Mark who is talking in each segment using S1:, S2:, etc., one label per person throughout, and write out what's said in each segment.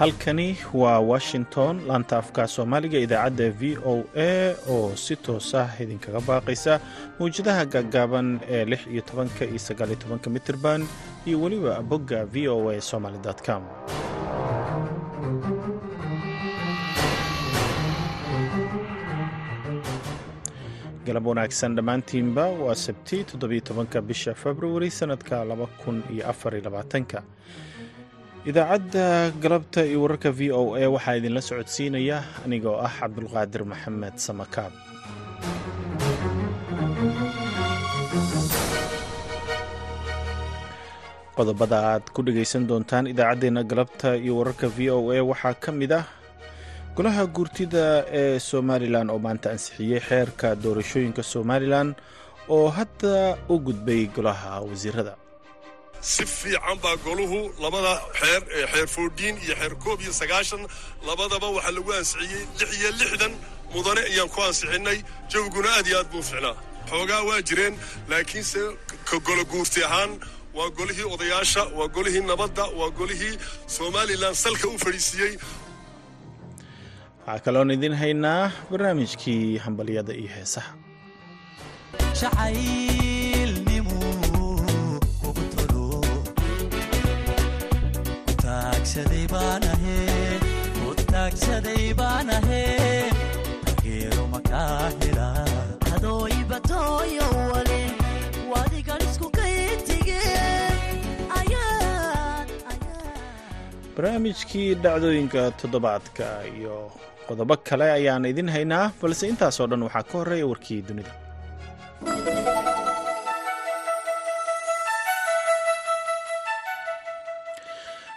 S1: halkani waa washington laanta afka soomaaliga idaacadda v o a oo si toos ah idinkaga baaqaysa mawjadaha gaagaaban ee lix iyo tobanka iyo sagaal iyo tobanka mitirban iyo weliba bogga v o a somaly com. Galab wanaagsan dhammaantiinba waa sabti toddobiyo tobanka bisha februari sannadka laba kun iyo afar iyo labaatanka idaacadda galabta iyo wararka v o a waxaa idinla socodsiinaya anigoo ah cabdulqaadir maxamed samakaab qodobada aad ku dhegaysan doontaan idaacaddeenna galabta iyo wararka v o a waxaa ka mid ah golaha guurtida ee somalilan oo maanta ansixiyey xeerka doorashooyinka somalilan oo hadda u gudbay golaha wasiirada
S2: si fiican baa goluhu labada xeer ee xeer foodhiin iyo xeer koob iyo sagaashan labadaba waxaa lagu ansixiyey lix iyo lixdan mudane ayaan ku ansixinnay jawiguna aad iyo aad buu ficnaa xoogaa waa jireen laakiinse ka golo guurti ahaan waa golihii odayaasha waa golihii nabadda waa golihii somalilan salka u fadhiisiiyey.
S1: Waxaa kaloon idin haynaa barnaamijkii hambalyada iyo heesaha barnaamijkii dhacdooyinka toddobaadka iyo qodobo kale ayaan idin haynaa balse intaasoo dhan waxaa ka horreeya warkii dunida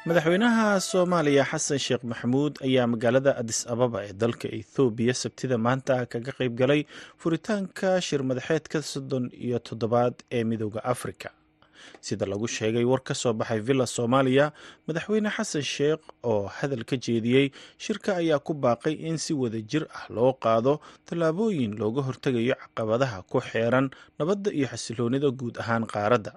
S1: madaxweynaha soomaaliya xasan sheekh maxamuud ayaa magaalada adis ababa ee dalka ethoobiya sabtida maanta kaga qayb galay furitaanka shir madaxeedka soddon iyo toddobaad ee midooda afrika. Sida lagu sheegay war ka soo baxay villa soomaaliya madaxweyne xasan sheekh oo hadal ka jeediyey shirka ayaa ku baaqay in si wada jir ah loo qaado tallaabooyin looga hortegayo caqabadaha ku xeeran nabadda iyo xasiloonida guud ahaan qaaradda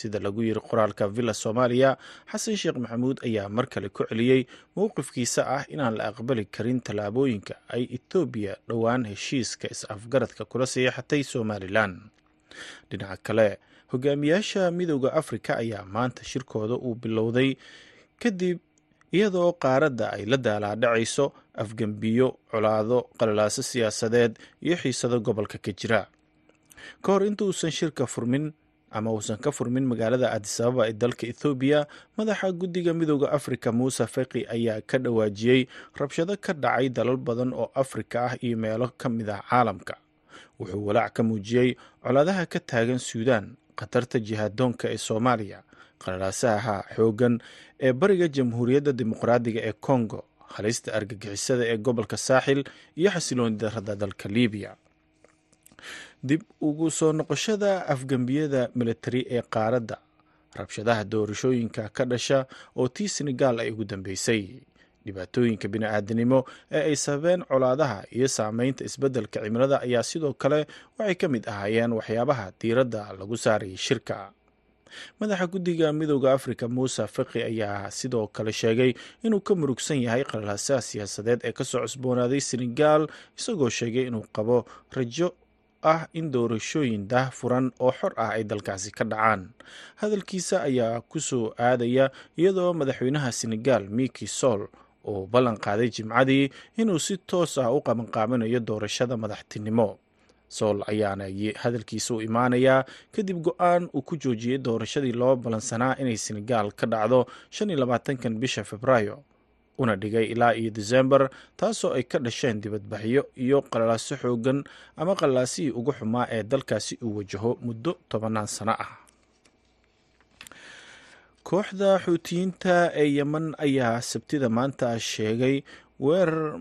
S1: sida lagu yiri qoraalka villa soomaaliya xasan sheekh maxamuud ayaa mar kale ku celiyey mowqifkiisa ah inaan la aqbali karin tallaabooyinka ay etoobiya dhowaan heshiiska is-afgaradka kula seexatay somalilan dhinaca kale hogaamiyaasha midooda afrika ayaa maanta shirkooda uu bilowday kadib iyadoo qaaradda ay la daalaadhacayso afgembiyo colaado qalalaaso siyaasadeed iyo xiisado gobolka ka jira. Ka hor intuusan shirka furmin ama uusan ka furmin magaalada adisababa ee dalka ethoobiya madaxa guddiga midooda afrika muuse feki ayaa ka dhawaajiyey rabshado ka dhacay dalal badan oo afrika ah iyo meelo ka mid ah caalamka. Wuxuu walaac ka muujiyey colaadaha ka taagan suudaan khatarta jihaadoonka ee soomaaliya qalalaasaha xooggan ee bariga jamhuuriyadda dimuqraadiga ee kongo halista argagixisada ee gobolka saaxil iyo xasilooni darada dalka libiya dib ugu soo noqoshada afgembiyada militari ee qaaradda. Rabshadaha doorashooyinka ka dhasha oo tii senegaal ay ugu dambeysay. Dhibaatooyinka bini-aadanimo ee ay sababeen colaadaha iyo saameynta isbeddelka cimilada ayaa sidoo kale waxay ka mid ahaayeen waxyaabaha diiradda lagu saarayay shirka. Madaxa guddiga midooda afrika muuse feki ayaa sidoo kale sheegay inuu ka murugsan yahay qalalaasaha siyaasadeed ee ka soo cusboonaaday senegaal isagoo sheegay inuu qabo rajo ah in doorashooyin daah furan oo xor ah ay dalkaasi ka dhacaan. Hadalkiisa ayaa ku soo aadaya iyadoo madaxweynaha senegaal miki sol uu ballan qaaday jimcadii inuu si toos ah u qabanqaabinayo doorashada madaxtinimo. Sool ayaana hadalkiisa u imaanayaa kadib go'aan uu ku joojiyey doorashadii loo ballansanaa inay senegaal ka dhacdo bisha februaayo una dhigay ilaa iyo desembar taasoo ay ka dhasheen dibadbaxyo iyo qalalaaso xoogan ama qalaasihii ugu xumaa ee dalkaasi uu wajaho muddo tobanaan sano ah. Kooxda xuutiyiinta ee yemen ayaa sabtida maanta sheegay weerar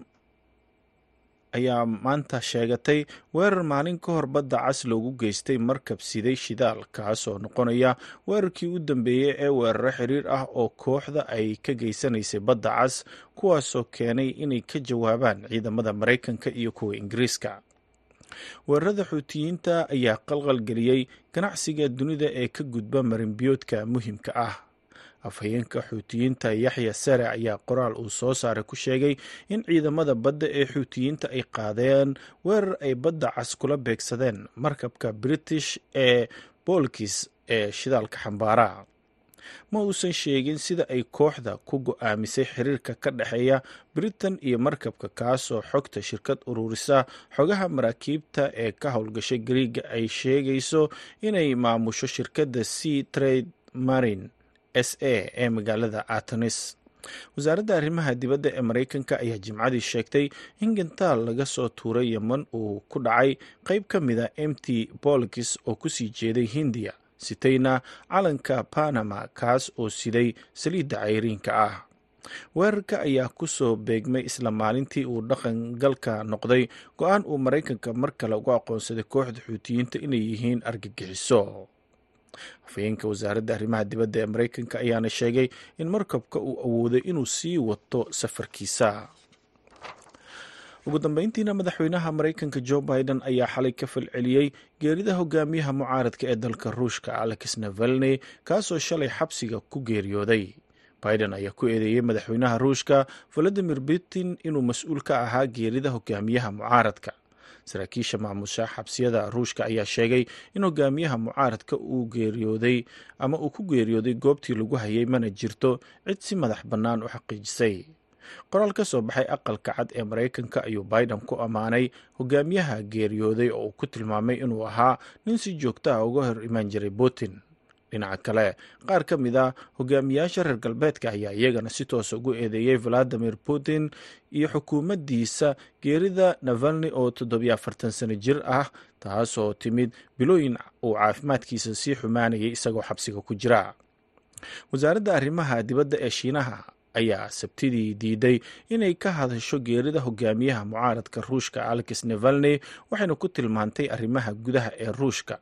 S1: ayaa maanta sheegatay weerar maalin ka hor badda cas loogu geystay markab siday shidaal kaas oo noqonaya weerarkii u dambeeyey ee weeraro xiriir ah oo kooxda ay ka geysanaysay badda cas kuwaasoo keenay inay ka jawaabaan ciidamada maraykanka iyo kuwa ingiriiska. Weerarada xuutiyiinta ayaa qalqal geliyey ganacsiga dunida ee ka gudba marinbiyoodka muhiimka ah afhayeenka xuutiyiinta yaxya sare ayaa qoraal uu soo saaray ku sheegay in ciidamada badda ee xuutiyiinta ay qaadeen weerar ay badda cas kula beegsadeen markabka british ee boolkis ee shidaalka xambaara. Ma uusan sheegin sida ay kooxda ku go'aamisay xiriirka ka dhexeeya britain iyo markabka kaasoo xogta shirkad ururisa xogaha maraakiibta ee ka howlgashay gariiga ay sheegayso inay maamusho shirkadda sea trade marine s a ee magaalada atanis wasaaradda arrimaha dibadda ee maraykanka ayaa jimcadii sheegtay in gantaal laga soo tuuray yeman uu ku dhacay qayb ka mida mt bolkis oo ku sii jeeday hindiya sitayna calanka panama kaas oo siday saliidda cayriinka ah. Weerarka ayaa ku soo beegmay isla maalintii uu dhaqangalka noqday go'aan uu maraykanka mar kale ugu aqoonsaday kooxda xuutiyiinta inay yihiin argagixiso afhayeenka wasaaradda arrimaha dibadda ee maraykanka ayaana sheegay in markabka uu awooday inuu sii wato safarkiisa. Ugu dambeyntiina madaxweynaha maraykanka jo biden ayaa xalay ka falceliyey geerida hogaamiyaha mucaaradka ee dalka ruushka alex navalney kaasoo shalay xabsiga ku geeriyooday. Biden ayaa ku eedeeyey madaxweynaha ruushka valadimir putin inuu mas'uul ka ahaa geerida hogaamiyaha mucaaradka saraakiisha maamusha xabsiyada ruushka ayaa sheegay in hogaamiyaha mucaaradka uu geeriyooday ama uu ku geeriyooday goobtii lagu hayay mana jirto cid si madax bannaan u xaqiijisay. Qoraal ka soo baxay aqalka cad ee maraykanka ayuu biden ku ammaanay hogaamiyaha geeriyooday oo uu ku tilmaamay inuu ahaa nin si joogta ah uga hor imaan jiray putin dhinaca kale. Qaar ka mid a hogaamiyaasha reer galbeedka ayaa iyagana si toosa ugu eedeeyey valadimir putin iyo xukuumaddiisa geerida navalni oo toddobiyo afartan sano jir ah taasoo timid bilooyin uu caafimaadkiisa sii xumaanayay isagoo xabsiga ku jira. Wasaaradda arrimaha dibadda ee shiinaha ayaa sabtidii diiday inay ka hadasho geerida hogaamiyaha mucaaradka ruushka alex navalney waxayna ku tilmaantay arrimaha gudaha ee ruushka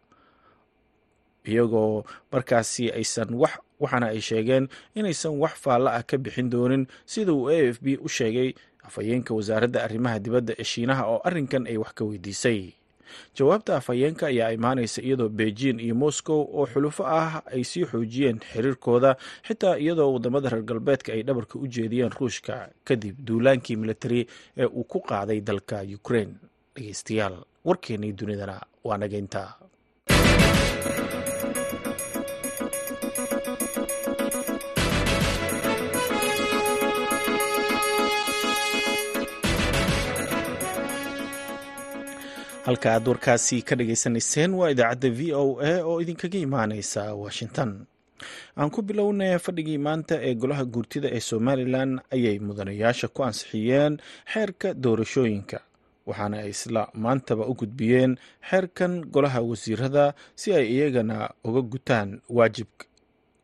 S1: iyagoo markaasi aysan wax waxaana ay sheegeen inaysan wax faalla ah ka bixin doonin sida uu a f b u sheegay afhayeenka wasaaradda arrimaha dibadda ee shiinaha oo arrinkan ay wax ka weydiisay. Jawaabta afhayeenka ayaa imaanaysa iyadoo beijing iyo moscow oo xulufo ah ay sii xoojiyeen xiriirkooda xitaa iyadoo waddamada reer galbeedka ay dhabarka u jeediyeen ruushka kadib duulaankii militari ee uu ku qaaday dalka ukraine. Dhegeystayaal warkeennii dunidana waa nageynta halka aad warkaasi ka dhageysanayseen waa idaacadda v o a oo idinkaga imaaneysa washington. Aan ku bilownay fadhigii maanta ee golaha guurtida ee somalilan ayay mudanayaasha ku ansixiyeen xeerka doorashooyinka waxaana ay isla maantaba u gudbiyeen xeerkan golaha wasiirada si ay iyagana uga gutaan waajibka.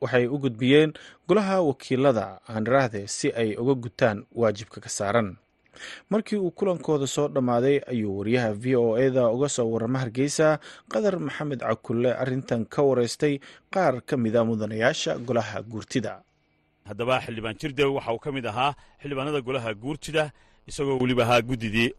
S1: Waxay u gudbiyeen golaha wakiilada aanraahde si ay uga gutaan waajibka ka saaran markii uu kulankooda soo dhammaaday ayuu wariyaha v o eda uga soo warama hargeysa qadar maxamed cakulle arrintan ka wareystay qaar ka mida mudanayaasha golaha guurtida.
S3: Haddaba xildhibaan jirdew waxa uu ka mid ahaa xildhibaanada golaha guurtida isagoo weliba ahaa guddidii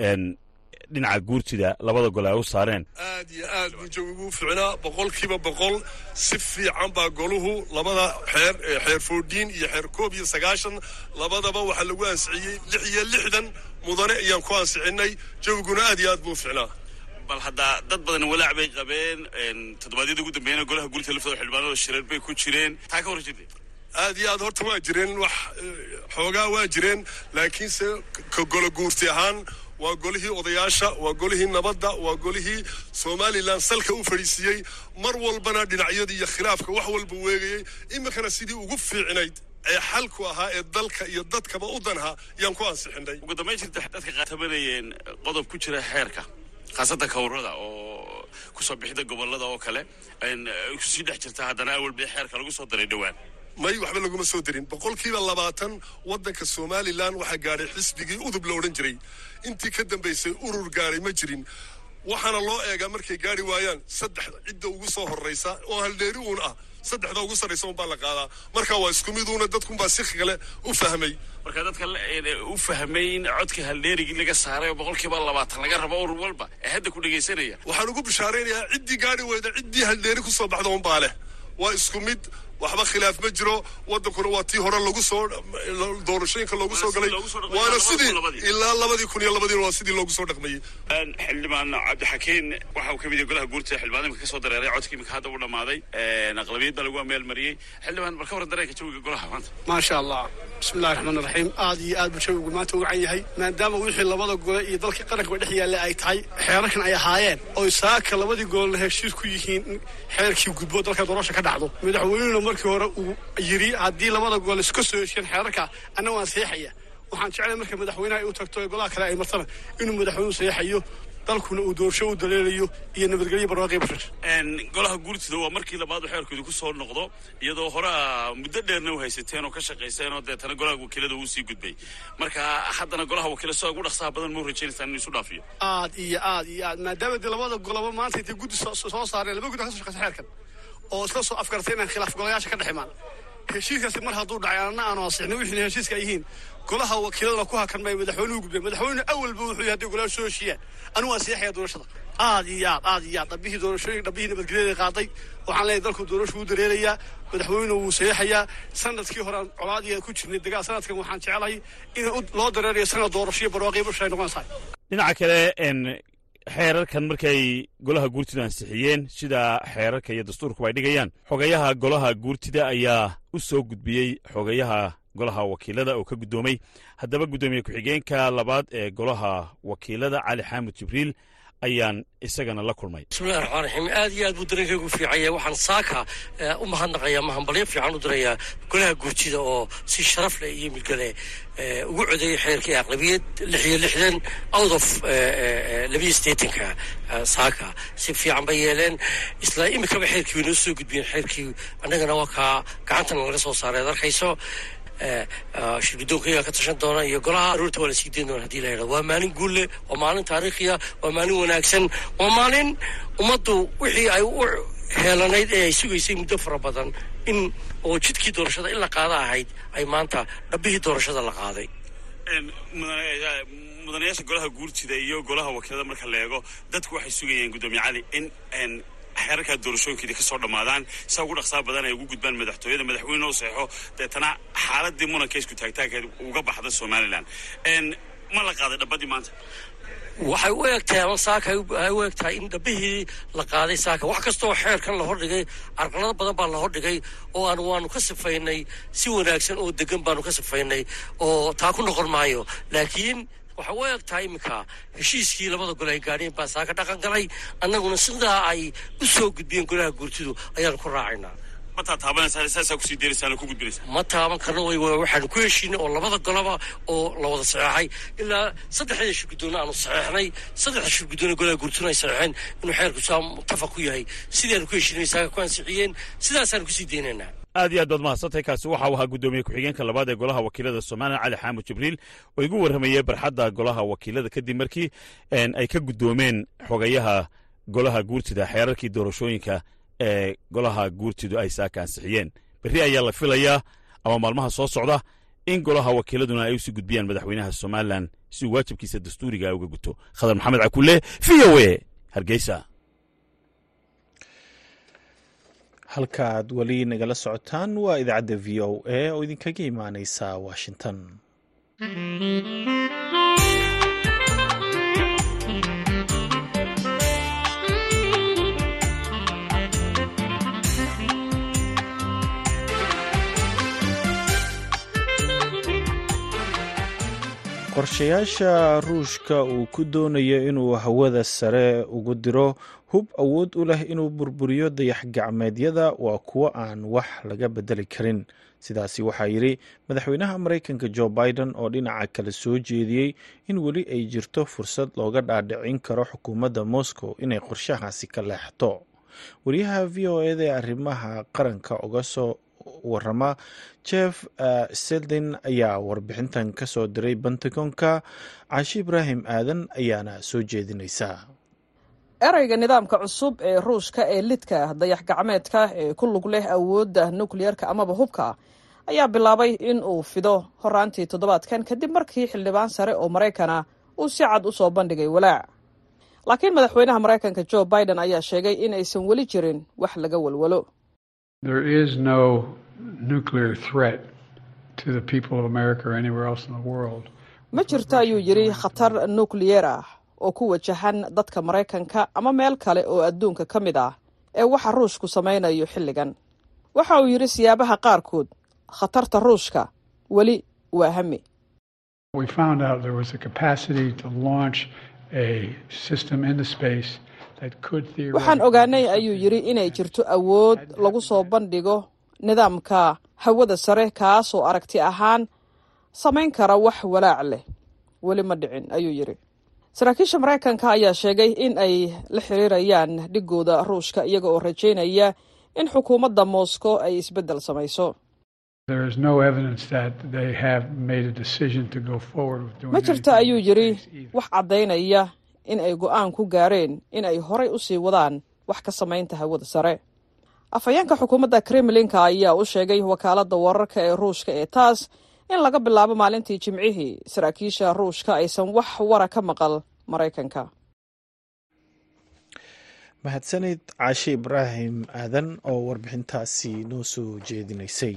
S3: dhinaca guurtida labada gole ay u saareen.
S2: Aad iyo aad buu jawigu u ficnaa boqolkiiba boqol. Si fiican baa goluhu labada xeer xeer foodhiin iyo xeer koob iyo sagaashan. Labadaba waxaa lagu ansixiyey lix iyo lixdan mudane ayaan ku ansixinnay jawiguna aad iyo aad buu ficnaa
S3: bal haddaa dad badan walaac bay qabeen toddobaadyada ugu dambeeyana golaha guurtida laftooda xildhibaanada shireer bay ku jireen. Taa ka hor jirtay
S2: aad iyo aad horta waa jireen wax xoogaa waa jireen laakiinse ka golo guurti ahaan waa golihii odayaasha waa golihii nabadda waa golihii somalilan salka u fadhiisiiyey mar walbana dhinacyada iyo khilaafka wax walba weegayey. Iminkana sidii ugu fiicnayd ee xalku ahaa ee dalka iyo dadkaba u danha yaan ku ansixinay.
S3: Ugu dambayn jirta dadka qaatabanayeen qodob ku jira xeerka khaasatan kawrada oo ku soo bixida gobollada oo kale ku sii dhex jirta haddana awal bay xeerka lagu soo daray dhowaan
S2: may waxba laguma soo darin boqolkiiba labaatan waddanka somalilan waxaa gaadhay xisbigii udub la odhan jiray. Intii ka dambaysay urur gaadhay ma jirin. Waxaana loo eegaa markay gaari waayaan saddex cidda ugu soo horraysa oo haldheeri uun ah. Saddexda ugu sarraysa unbaa la qaadaa. Marka waa isku miduuna dadkunbaa si kale u fahmay.
S3: Marka dadka u fahmay in codka haldheerigii laga saaray oo boqolkiiba labaatan laga rabo urur walba ee hadda ku dhegaysanaya
S2: waxaan ugu bishaaraynayaa ciddii gaari weyda ciddii haldheeri ku soo baxda unbaa leh. Waa isku mid waxba khilaaf ma jiro. Waddankuna waa tii hore lagu soo doorashooyinka loogu soo galay. Waana sidii ilaa labadii kun iyo labadiina waa sidii loogu soo dhaqmayey
S3: xildhibaan cabdixakiin waxa uu ka mid yahay golaha guurta xildhibaan imika ka soo dareeray. Codkii imika hadda u dhamaaday aqlabiyad baa lagu meel mariyey. Xildhibaan bal ka waran dareenka jawiga golaha maanta.
S4: Maasha allah bismillahi raxmaan raxiim aad iyo aad buu jawigu maanta u wacan yahay maadaama wixii labada gole iyo dalka qaranka dhex yaalla ay tahay xeerarkan ay ahaayeen oy saaka labadii golna heshiis ku yihiin in xeerkii gudbo dalka doorasha ka dhacdo. Madaxweynuna markii hore uu yidhi haddii labada gole iska soo heshiyeen xeerarka anna waan seexaya. Waxaan jeclay marka madaxweynaha ay u tagto ee golaha kale ay martana inuu madaxweynuhu seexayo dalkuna uu doorasho u daleelayo iyo nabadgelyo barwaaqi bashar
S3: golaha guurtida waa markii labaad xeerkooda ku soo noqdo iyadoo hore muddo dheerna u haysateen oo ka shaqayseen oo deetana golaha wakiilada uu sii gudbay. Marka haddana golaha wakiila sida ugu dhaqsaha badan mau rajaynaysaa inuu isu dhaafiyo.
S4: Aad iyo aad iyo aad maadaama dee labada golaba maanta intay guddi soo saareen laba guddi ka soo shaqeysa xeerkan oo isla soo afgartay inaan khilaaf golayaasha ka dhex imaan heshiiskaasi mar hadduu dhacay anna aanu ansixnay wixii heshiiska ay yihiin golaha wakiiladana ku hakan may madaxweynuhu gudbeen. Madaxweyne awalba wuxuu yahay hadday golaha soo heshiiyaan anigu waan seexaya doorashada. Aad iyo aad aad iyo aad. Dhabbihii doorashooyin dhabbihii nabadgelyada qaaday. Waxaan leeyahay dalku doorashu u dareerayaa madaxweyne wuu seexayaa. Sanadkii hore colaadii ku jirnay dagaal sanadkan waxaan jeclahay in loo dareerayo sanad doorasho barwaaqii basha ay noqonaysaa.
S5: Dhinaca kale xeerarkan markay golaha guurtida ansixiyeen sida xeerarka iyo dastuurkuba ay dhigayaan xogayaha golaha guurtida ayaa u soo gudbiyey xogayaha golaha wakiilada oo ka guddoomay. Haddaba guddoomiye ku-xigeenka labaad ee golaha wakiilada cali xaamud jibriil ayaan isagana la kulmay.
S6: Bismillahi raxmaan raxiim aad iyo aad buu dareenkaygu fiicanya. Waxaan saaka u mahadnaqayaa mahambalyo fiican u dirayaa golaha guurtida oo si sharaf leh iyo milgale ugu codeeyey xeerkii aqlabiyad lix iyo lixdan out of labiyo sideetanka saaka. Si fiican bay yeeleen. Isla imikaba xeerkii way noo soo gudbiyeen. Xeerkii annagana waa kaa gacantana laga soo saaray. Ad arkayso shirgudoonkayaa ka tashan doona iyo golaha aroorta waa la sii dayn doona haddii la yidhahdo waa maalin guulle waa maalin taariikhiya waa maalin wanaagsan waa maalin ummaddu wixii ay u heelanayd ee ay sugaysay muddo fara badan in oo jidkii doorashada in la qaada ahayd ay maanta dhabbihii doorashada la qaaday.
S3: Mudanayaasha golaha guurtida iyo golaha wakiilada marka la eego dadku waxay sugayeen guddoomiye cali in xeerarkaa doorashooyinkeedii ka soo dhammaadaan saa ugu dhaqsaa badan ay ugu gudbaan madaxtooyada madaxweyne oo seexo deetana xaaladii muranka isku taagtaagkeed uga baxda somalilan ma la qaaday dhabbadii maanta?
S6: Waxay u egtahay ama saaka ay u egtahay in dhabbihii la qaaday saaka. Wax kastaoo xeerkan la hordhigay carqalado badan baa la hordhigay oo aan waanu ka sifaynay si wanaagsan oo degan baanu ka sifaynay oo taa ku noqon maayo. Laakiin waxay u eg tahay iminka heshiiskii labada gole ay gaadheen baa saaka dhaqan galay annaguna sidaa ay u soo gudbiyeen golaha guurtidu ayaanu ku raacaynaa. Ma taaban karno waxaanu ku heshiinay oo labada golaba oo la wada saxeexay. Ilaa saddexda shirgudoonna aanu saxeexnay saddexda shirgudoonna golaha guurtuna ay saxeexeen. Inuu xeerku saa mutafaq ku yahay. Sidaanu ku heshiinay saaka ku ansixiyeen. Sidaasaanu ku sii deynaynaa
S5: aad iyo aad baad mahadsantahay. Kaasi waxa uu ahaa guddoomiye ku-xigeenka labaad ee golaha wakiilada somalilan cali xaamud jibriil. Oo igu warramayey barxadda golaha wakiilada kadib markii ay ka guddoomeen xogayaha golaha guurtida xeerarkii doorashooyinka ee golaha guurtidu ay saaka ansixiyeen. Berri ayaa la filayaa ama maalmaha soo socda in golaha wakiiladuna ay u sii gudbiyaan madaxweynaha somalilan si uu waajibkiisa dastuuriga uga guto. Khadar maxamed cakulle v o e hargeysa
S1: halkaaad weli nagala socotaan waa idaacadda v o a oo idinkaga imaaneysa washington. Qorshayaasha ruushka uu ku doonayo inuu hawada sare ugu diro hub awood u leh inuu burburiyo dayax gacmeedyada waa kuwo aan wax laga bedeli karin. Sidaasi waxaa yidhi madaxweynaha maraykanka jo biden oo dhinaca kale soo jeediyey in weli ay jirto fursad looga dhaadhicin karo xukuumadda moscow inay qorshahaasi ka leexto wariyaha v o eda ee arrimaha qaranka uga soo warama jeff seldin ayaa warbixintan ka soo diray bentagonka caashi ibraahim aadan ayaana soo jeedinaysaa
S7: ereyga nidaamka cusub ee ruushka ee lidka dayax gacmeedka ee ku lug leh awoodda nukliyerka amaba hubka ayaa bilaabay in uu fido horaantii toddobaadkan kadib markii xildhibaan sare oo maraykana uu si cad u soo bandhigay walaac. Laakiin madaxweynaha maraykanka jo biden ayaa sheegay in aysan weli jirin wax laga walwalo. Ma jirto ayuu yidhi khatar nukliyeer ah oo ku wajahan dadka maraykanka ama meel kale oo adduunka ka mid ah ee waxa ruushku samaynayo xilligan. Waxa uu yidhi siyaabaha qaarkood khatarta ruushka weli waa hami. Waxaan ogaanay ayuu yidhi inay jirto awood lagu soo bandhigo nidaamka hawada sare kaasoo aragti ahaan samayn kara wax walaac leh. Weli ma dhicin ayuu yidhi saraakiisha maraykanka ayaa sheegay in ay la xiriirayaan dhigooda ruushka iyaga oo rajaynaya in xukuumadda moscow ay isbeddel samayso. Ma
S8: anything
S7: ayuu yidhi wax caddaynaya in ay go'aan ku gaareen in ay horay u sii wadaan wax ka samaynta hawada sare. Afhayeenka xukuumadda kremlinka ayaa u sheegay wakaaladda wararka ee ruushka ee taas in laga bilaabo maalintii jimcihii saraakiisha ruushka aysan wax wara ka maqal maraykanka.
S1: Mahadsanid caashe ibraahim aadan oo warbixintaasi noo soo jeedinaysay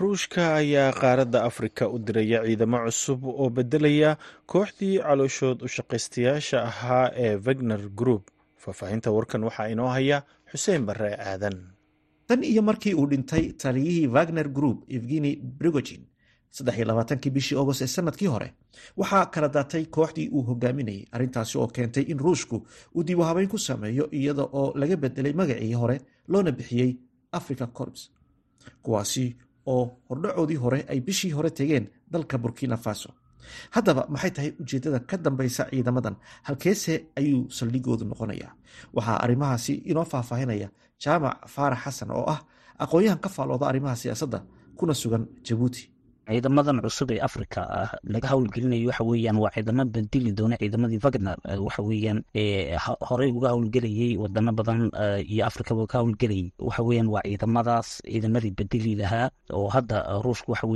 S1: ruushka ayaa qaaradda afrika u diraya ciidamo cusub oo beddelaya kooxdii calooshood u shaqaystayaasha ahaa ee wagner group. Faahfaahinta warkan waxaa inoo haya xuseen barre aadan.
S9: Tan iyo markii uu dhintay taliyihii wagner group evgeni brigogin saddex labaatankii bishii agost ee sannadkii hore waxaa kala daatay kooxdii uu hogaaminayay arrintaasi oo keentay in ruushku uu dib u habeyn ku sameeyo iyada oo laga bedelay magacii hore loona bixiyey africa corps. Kuwaasi oo hordhacoodii hore ay bishii hore tegeen dalka burkina faso. Haddaba maxay tahay ujeeddada ka dambaysa ciidamadan? Halkeese ayuu saldhigoodu noqonayaa. Waxaa arrimahaasi inoo faahfaahinaya jaamac faarax xasan oo ah aqoon-yahan ka faalooda arrimaha siyaasadda kuna sugan jabuuti
S10: ciidamadan cusub ee africa ah laga howlgelinayo waxa waa ciidamo bedeli doona ciidamadii wagner waxa weeyaan horey uga howlgelayay wadano badan iyo africaba ka howlgelayay waxa waa ciidamadaas ciidamadii bedeli lahaa oo hadda ruushku waxa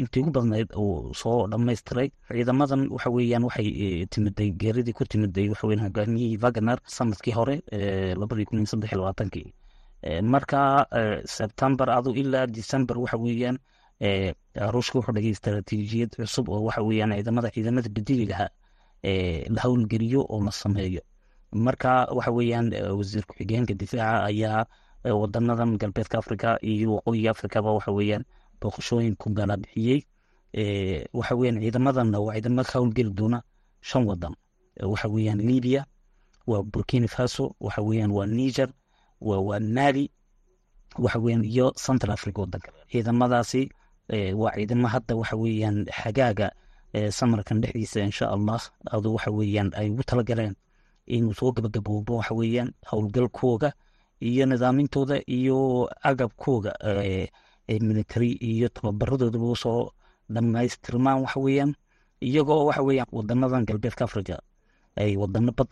S10: intii ugu badnayd uu soo dhamaystiray ciidamadan waxa waxay timiday geeridii ku timiday waxa hogaamiyihii wagner sannadkii hore labadii kun iyo saddex labaatankii marka sebtember adu ilaa december waxa weeyaan ruushka wuxuu dhigay istaraatiijiyad cusub oo waxa weeyaan ciidamada ciidamada bedeli lahaa la howlgeliyo oo la sameeyo. Marka waxa weeyaan wasiir ku-xigeenka difaaca ayaa wadanadan galbeedka africa iyo waqooyiga africaba waxa weeyaan booqashooyin ku gala bixiyey. Waxa weeyaan ciidamadan waa ciidamo ka howlgeli doona shan wadan. Waxa weeyaan libya waa burkina faso waxa weeyaan waa niger waa mali waxa weeyaan iyo central africa wadanka ciidamadaasi waa ciidamo hadda waxa weeyaan xagaaga samarkan dhexdiisa insha allah adu waxa weeyaan ay ugu talagaleen inuu soo gabagaboobo waxa weeyaan howlgalkooga iyo nidaamintooda iyo agabkooga military iyo tababaradoodaba u soo dhamaystirmaan waxa weeyaan. Iyagoo waxa weeyaan wadanadan galbeedka africa ay wadano bad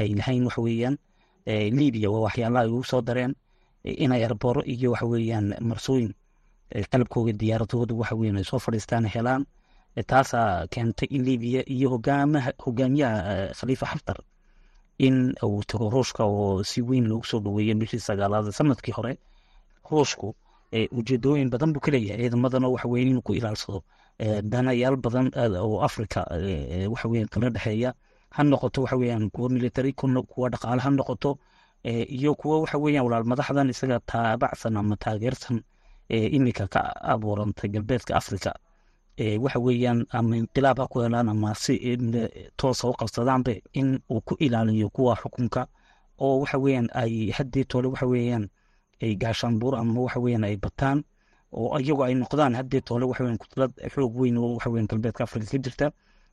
S10: ay lahayn waxa weeyaan libya waa waxyaalaha ay ugu soo dareen inay arboro iyo waxa weeyaan marsooyin qalabkooga diyaaradooda waxa weeyaan ay soo fadhiistaan helaan taasaa keentay in libiya iyo hogaamaha hogaamiyaha khaliifa xaftar in uu tago ruushka oo si weyn loogu soo dhaweeyay bishii sagaalaad sannadkii hore. Ruushku ujeedooyin badan buu ka leeyahay ciidamadana waxa weeye inuu ku ilaalsado danayaal badan oo africa waxa weeyaan kala dhexeeya. Ha noqoto waxa weeyaan kuwa military kuwa dhaqaale ha noqoto iyo kuwa waxa weeyaan walaal madaxdan isaga taabacsan ama taageersan iminka ka abuurantay galbeedka africa waxa weeyaan ama inqilaab ha ku helaan ama si toosa u qabsadaanbe in uu ku ilaaliyo kuwa xukunka oo waxa weeyaan ay haddii tole waxa weeyaan ay gaashaan buur ama waxa weeyaan ay bataan oo iyagu ay noqdaan haddii tole waxa weeyaan kutlad xoog weyn oo waxa weeyaan galbeedka africa ka jirta.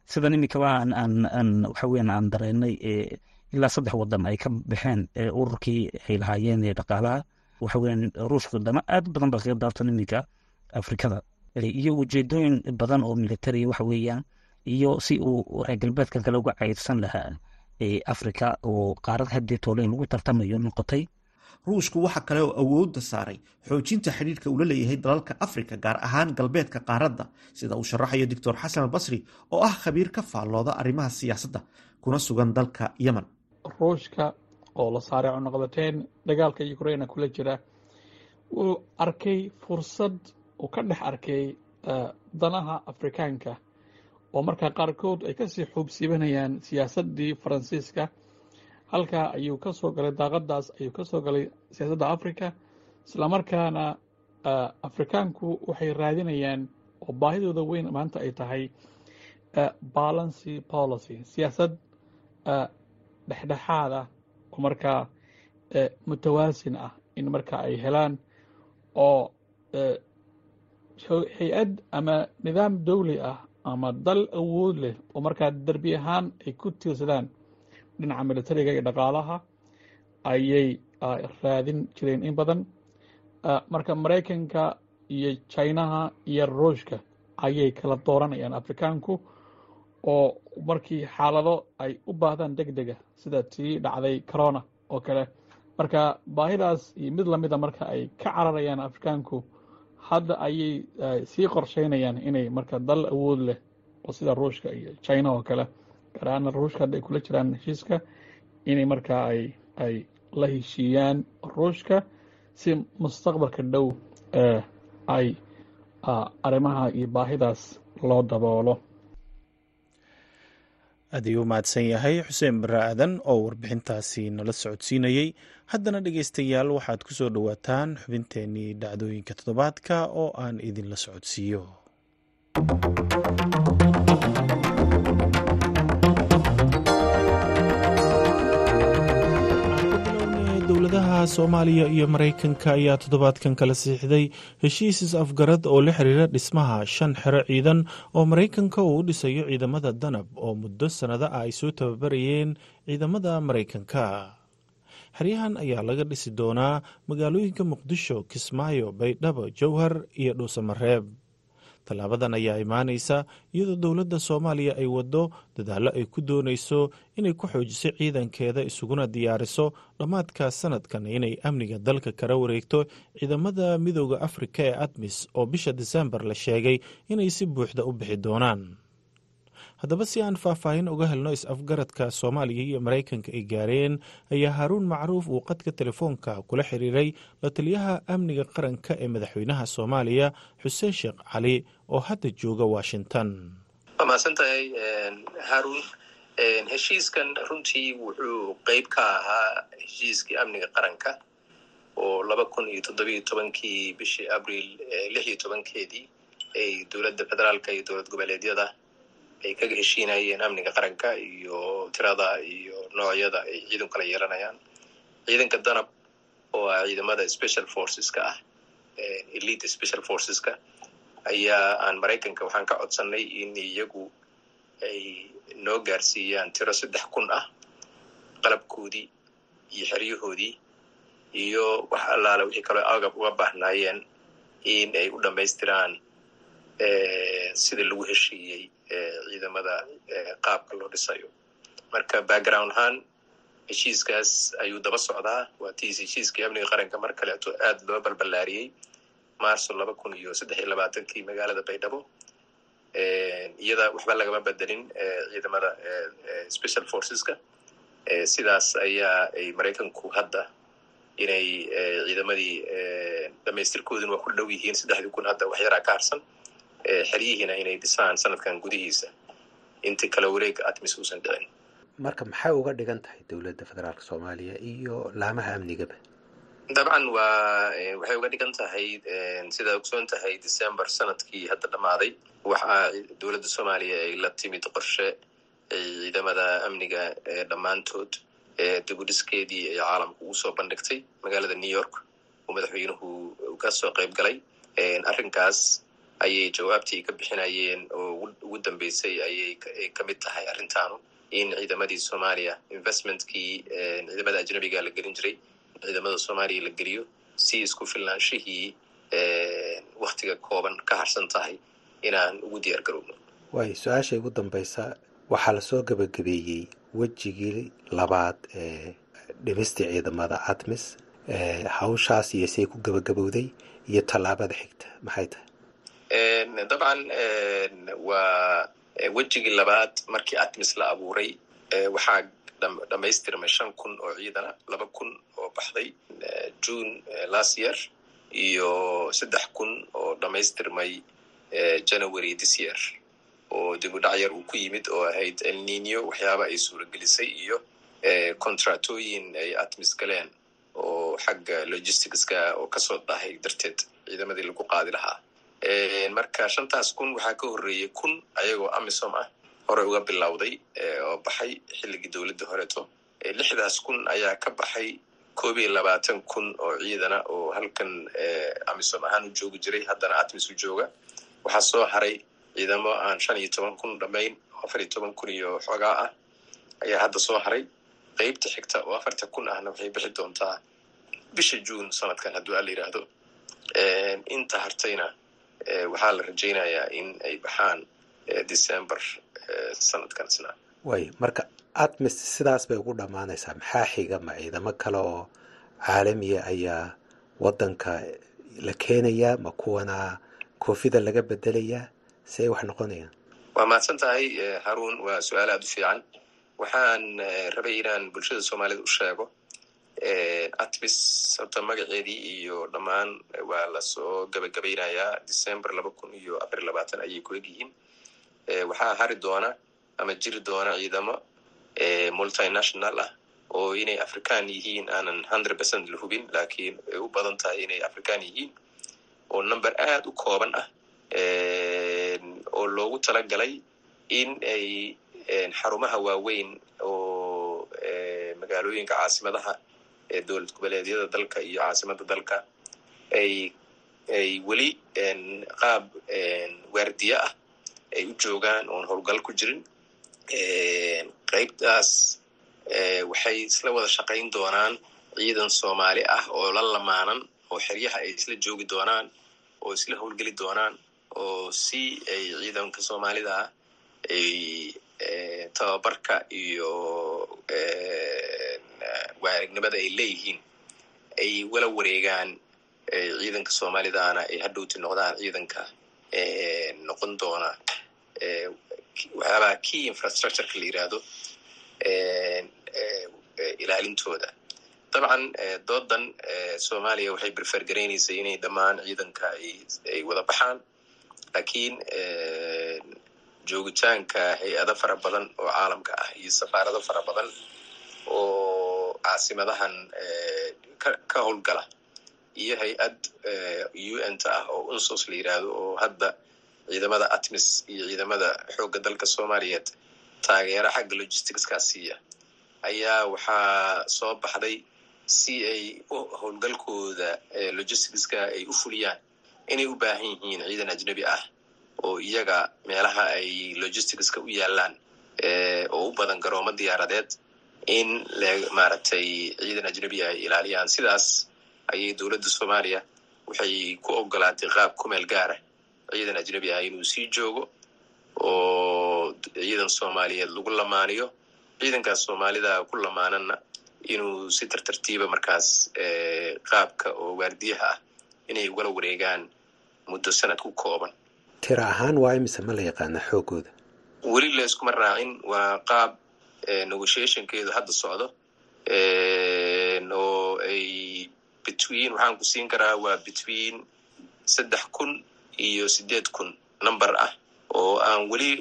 S10: Sidan iminkaba aan waxa weeyaan aan dareenay ilaa saddex wadan ay ka baxeen ururkii ay lahaayeen ee dhaqaalaha waxa weeyaan ruushka dama aad badan baa kaga daabtan iminka afrikada. Iyo ujeedooyin badan oo military waxa weeyaan iyo si uu reer galbeedka kale uga cayrsan lahaa africa oo qaarad haddii toole in lagu tartamayo noqotay.
S9: Ruushku waxa kale oo awoodda saaray xoojinta xidhiirka uu la leeyahay dalalka afrika gaar ahaan galbeedka qaaradda sida uu sharaxayo doctor xasan albasri oo ah khabiir ka faallooda arrimaha siyaasadda kuna sugan dalka yemen.
S11: Ruushka oo la saaray cunuqabateyn dagaalka ukraina kula jira. Wuu arkay fursad uu ka dhex arkay danaha afrikaanka oo markaa qaarkood ay ka sii xuubsiibanayaan siyaasaddii faransiiska. Halkaa ayuu ka soo galay daaqadaas ayuu ka soo galay siyaasadda africa islamarkaana afrikaanku waxay raadinayaan oo baahidooda weyn maanta ay tahay balancy policy siyaasad dhexdhexaad ah markaa mutawaasin ah in marka ay helaan oo hay'ad ama nidaam dawli ah ama dal awood leh oo markaa derbi ahaan ay ku tiirsadaan dhinaca militariga iyo dhaqaalaha ayay raadin jireen in badan. Marka maraykanka iyo jinaha iyo ruushka ayay kala dooranayaan afrikaanku oo markii xaalado ay u baahdaan deg dega sida tii dhacday corona oo kale. Marka baahidaas iyo mid lamida marka ay ka cararayaan afrikaanku hadda ayay sii qorsheynayaan inay marka dal awood leh oo sida ruushka iyo china oo kale gaar ahaana ruushka hadda ay kula jiraan heshiiska inay markaa ay ay la heshiiyaan ruushka si mustaqbalka dhow ay arrimaha iyo baahidaas loo daboolo
S1: aad ayuu mahadsan yahay xuseen bare aadan oo warbixintaasi nala socodsiinayey haddana dhegeystayaal waxaad ku soo dhowaataan xubinteenii dhacdooyinka toddobaadka oo aan idinla socodsiiyo dowladaha soomaaliya iyo maraykanka ayaa toddobaadkan kala siixday heshiis is-afgarad oo la xiriira dhismaha shan xero ciidan oo maraykanka uu u dhisayo ciidamada danab oo muddo sannado ah ay soo tababarayeen ciidamada maraykanka. Xeryahan ayaa laga dhisi doonaa magaalooyinka muqdisho kismaayo baydhabo jowhar iyo dhuusamareeb tallaabadan ayaa imaanaysa iyadoo dowladda soomaaliya ay waddo dadaallo ay ku doonayso inay ku xoojiso ciidankeeda isuguna diyaariso dhammaadka sanadkan inay amniga dalka kala wareegto. Ciidamada midooda afrika ee admis oo bisha disembar la sheegay inay si buuxda u bixi doonaan haddaba si aan faahfaahin uga helno is-afgaradka soomaaliya iyo maraykanka ay gaareen ayaa haaruun macruuf uu qadka telefoonka kula xiriiray la taliyaha amniga qaranka ee madaxweynaha soomaaliya xuseen sheekh cali oo hadda jooga washington.
S12: Waa mahadsan tahay haarun heshiiskan runtii wuxuu qeyb ka ahaa heshiiskii amniga qaranka oo laba kun iyo toddobiyo tobankii bishii abriil lix iyo tobankeedii ay dowladda federaalka iyo dowlad goboleedyada ay kaga heshiinayeen amniga qaranka iyo tirada iyo noocyada ay ciidan kala yeelanayaan. Ciidanka danab oo ah ciidamada special forceska ah elite special forceska ayaa aan maraykanka waxaan ka codsanay in iyagu ay noo gaarsiiyaan tiro saddex kun ah qalabkoodii iyo xeryahoodii iyo wax allaale wixii kaloo agab uga baahnaayeen in ay u dhammaystiraan sida lagu heshiiyey ciidamada qaabka loo dhisayo. Marka background ahaan heshiiskaas ayuu daba socdaa. Waa tiis heshiiskii amniga qaranka mar kaleeto aad loo balballaariyey. Marso laba kun iyo saddex iyo labaatankii magaalada baydhabo. Iyada waxba lagama bedelin ciidamada special forceska. Sidaas ayaa ay maraykanku hadda inay ciidamadii dhamaystirkooduna waa ku dhow yihiin saddexdii kun hadda wax yaraa ka harsan xeryihiina inay dhisaan sanadkan gudihiisa. Intii kala wareega admis uusan dhicin
S13: marka maxay uga dhigan tahay dowladda federaalka soomaaliya iyo laamaha amnigaba
S12: dabcan waa waxay uga dhigan tahay sidaad ogsoon tahay december sannadkii hadda dhammaaday waxaa dowladda soomaaliya ay la timid qorshe ay ciidamada amniga dhammaantood dibudhiskeedii ay caalamka ugu soo bandhigtay magaalada new york. Oo madaxweynuhu ka soo qayb galay arrinkaas ayay jawaabtii ka bixinayeen oo ugu dambeysay ayay ka mid tahay arrintaanu. In ciidamadii soomaaliya investmentkii ciidamada ajnabiga la gelin jiray ciidamada soomaaliya la geliyo si isku filnaanshihii waktiga kooban ka harsan tahay inaan ugu diyaar garowno.
S13: Waayo su'aasha ugu dambaysa waxaa la soo gabagabeeyey wejigii labaad ee dhimistii ciidamada admis hawshaas iyo say ku gabagabowday iyo tallaabada xigta. Maxay tahay
S12: dabcan waa wejigii labaad markii atmis la abuuray waxaa dhammaystirmay shan kun oo ciidana laba kun oo baxday june last year iyo saddex kun oo dhammaystirmay january this year. Oo dib u dhac yar uu ku yimid oo ahayd elnino waxyaaba ay suuragelisay iyo contractooyin ay atmis galeen oo xagga logisticska oo ka soo dahay darteed ciidamadii lagu qaadi lahaa marka shantaas kun waxaa ka horreeyey kun ayagoo amisom ah hore uga bilowday oo baxay xilligii dowladda horeto. Lixdaas kun ayaa ka baxay koob iyo labaatan kun oo ciidana oo halkan amisom ahaan u joogi jiray haddana atmis u jooga. Waxaa soo haray ciidamo aan shan iyo toban kun dhamayn afar iyo toban kun iyo xoogaa ah ayaa hadda soo haray. Qeybta xigta oo afarta kun ahna waxay bixi doontaa bisha june sanadkan hadduu ala yidhaahdo inta hartayna waxaa la rajaynayaa in ay baxaan december sanadkan isna
S13: way marka atmis sidaas bay ugu dhammaanaysaa. Maxaa xiga ma ciidamo kale oo caalamiya ayaa waddanka la keenayaa ma kuwana koofida laga bedelayaa? Si ay wax noqonayaan.
S12: Waa mahadsan tahay haruun waa su'aal aada u fiican. Waxaan rabay inaan bulshada soomaalida u sheego atmis horta magaceedii iyo dhammaan waa la soo gabagabaynayaa december laba kun iyo afar iyo labaatan ayay ku egyihiin waxaa hari doona ama jiri doona ciidamo multinational ah oo inay african yihiin aanan hundred percent la hubin laakiin ay u badan tahay inay african yihiin oo number aada u kooban ah oo loogu talagalay in ay xarumaha waaweyn oo magaalooyinka caasimadaha ee dowlad goboleedyada dalka iyo caasimada dalka ay ay weli qaab waardiye ah ay u joogaan oon howlgal ku jirin qaybtaas waxay isla wada shaqayn doonaan ciidan soomaali ah oo la lamaanan oo xeryaha ay isla joogi doonaan oo isla howlgeli doonaan oo si ay ciidanka soomaalida ah ay tababarka iyo waarignimada ay leeyihiin ay wala wareegaan ciidanka soomaalidana ay hadhowti noqdaan ciidanka noqon doona waxyaabaha key infrastructureka la yiraahdo ilaalintooda. Dabcan doodan soomaaliya waxay berfergaraynaysay inay dhammaan ciidanka ay wada baxaan lakiin joogitaanka hay'ado fara badan oo caalamka ah iyo safaarado fara badan oo caasimadahan ka howlgala iyo hay'ad un ta ah oo unsos la yiraahdo oo hadda ciidamada atmis iyo ciidamada xoogga dalka soomaaliyeed taageera xagga logisticska siiya. Ayaa waxaa soo baxday si ay howlgalkooda logisticska ay u fuliyaan inay u baahan yihiin ciidan ajnebi ah oo iyaga meelaha ay logisticska u yaalaan oo u badan garoomo diyaaradeed in maaragtay ciidan ajnebi ay ilaaliyaan. Sidaas ayay dowladda soomaaliya waxay ku ogolaatay qaab kumeel gaara ciidan ajnebi ah inuu sii joogo oo ciidan soomaaliyeed lagu lamaaniyo. Ciidankaas soomaalida ku lamaanana inuu si tartartiiba markaas qaabka oo waardiyaha ah inay ugala wareegaan muddo sanad ku kooban
S13: tira ahaan waa imise ma la yaqaana xoogooda?
S12: Weli layskuma raacin waa qaab negotiationkeedu hadda socdo. Oo ay between waxaan ku siin karaa waa between saddex kun iyo sideed kun number ah oo aan weli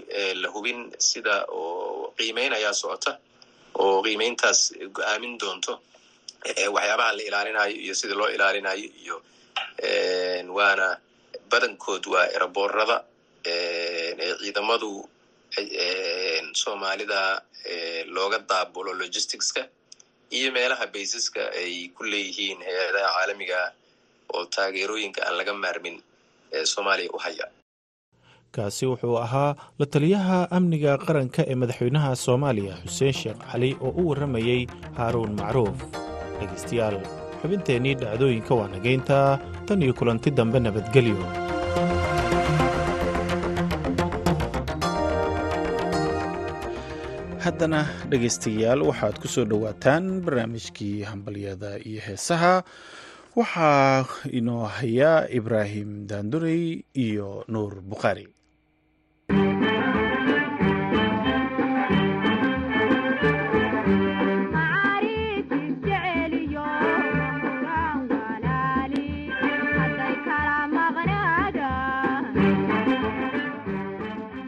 S12: la hubin sida oo qiimeyn ayaa socota oo qiimeyntaas go'aamin doonto waxyaabaha la ilaalinayo iyo sida loo ilaalinayo iyo waana badankood waa eraboorada ee ciidamadu soomaalida looga daabulo logisticska iyo meelaha baysaska ay ku leeyihiin hay'adaha caalamiga oo taageerooyinka aan laga maarmin ee soomaaliya u haya.
S1: Kaasi wuxuu ahaa la taliyaha amniga qaranka ee madaxweynaha soomaaliya xuseen sheekh cali oo u warramayey haaruun macruuf. Dhegaystayaal xubinteennii dhacdooyinka waa nagayntaa tan iyo kulanti dambe nabadgelyo. Haddana dhegaystayaal waxaad ku soo dhowaataan barnaamijkii hambalyada iyo heesaha. Waxaa inoo hayaa ibraahim daandurey iyo nuur bukhaari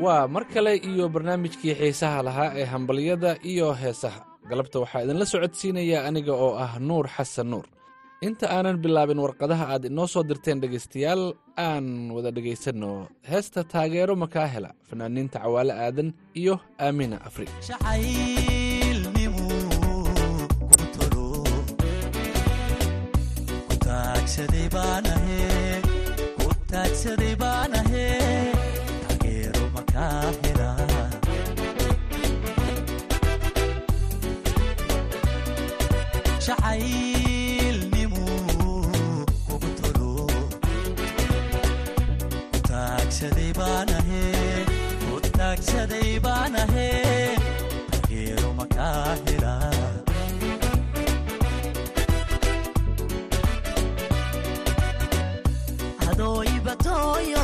S14: waa mar kale iyo barnaamijkii xiisaha lahaa ee hambalyada iyo heesaha. Galabta waxaa idinla socodsiinaya aniga oo ah nuur xasan nuur. Inta aanan bilaabin warqadaha aad inoo soo dirteen dhegaystayaal aan wada dhegaysanno. Heesta taageero makaa hela. Fanaaniinta cawaale aadan iyo aamina afri
S15: hadalka waadigu tidhe tudhaad gacal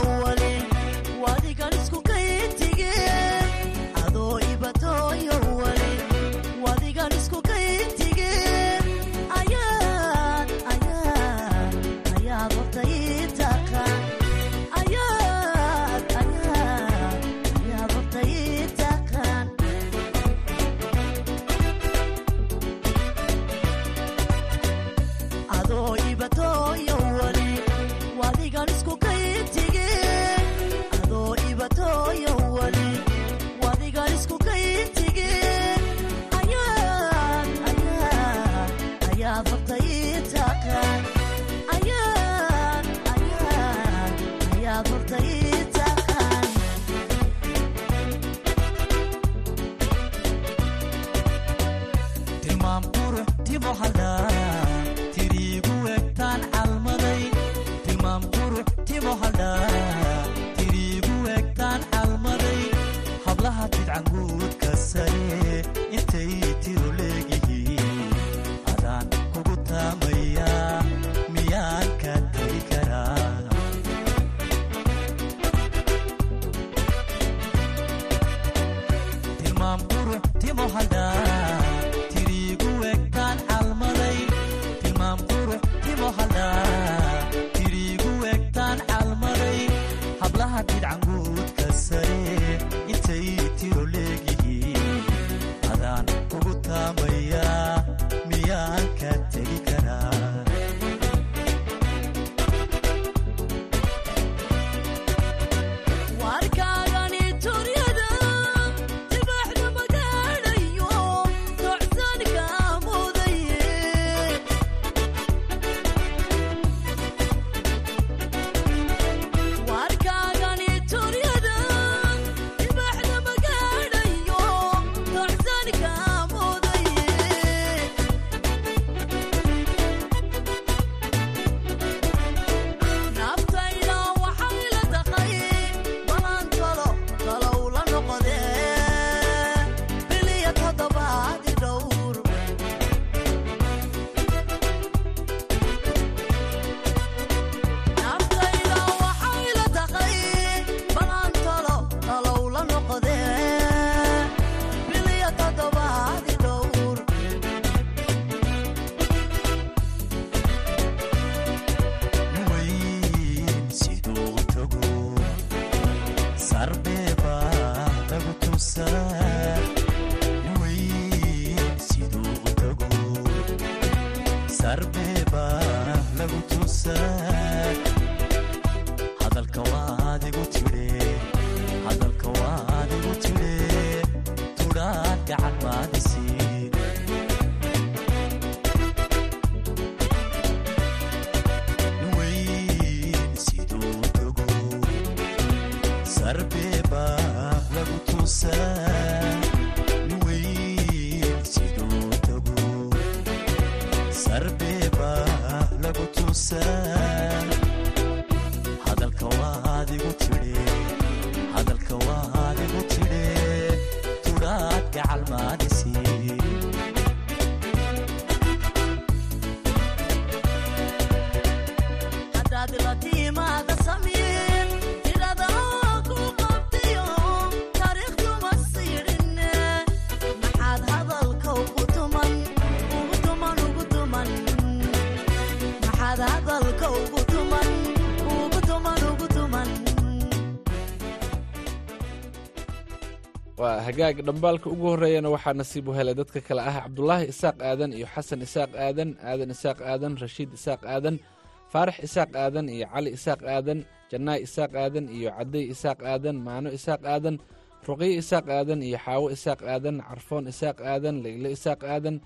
S14: hagaag dhambaalka ugu horreeyana waxaa nasiib u helay dadka kale ah cabdulaahi isaaq aadan iyo xasan isaaq aadan aadan isaaq aadan rashiid isaaq aadan faarax isaaq aadan iyo cali isaaq aadan jannaay isaaq aadan iyo cadday isaaq aadan maano isaaq aadan ruqyo isaaq aadan iyo xaawo isaaq aadan carfoon isaaq aadan leyle isaaq aadan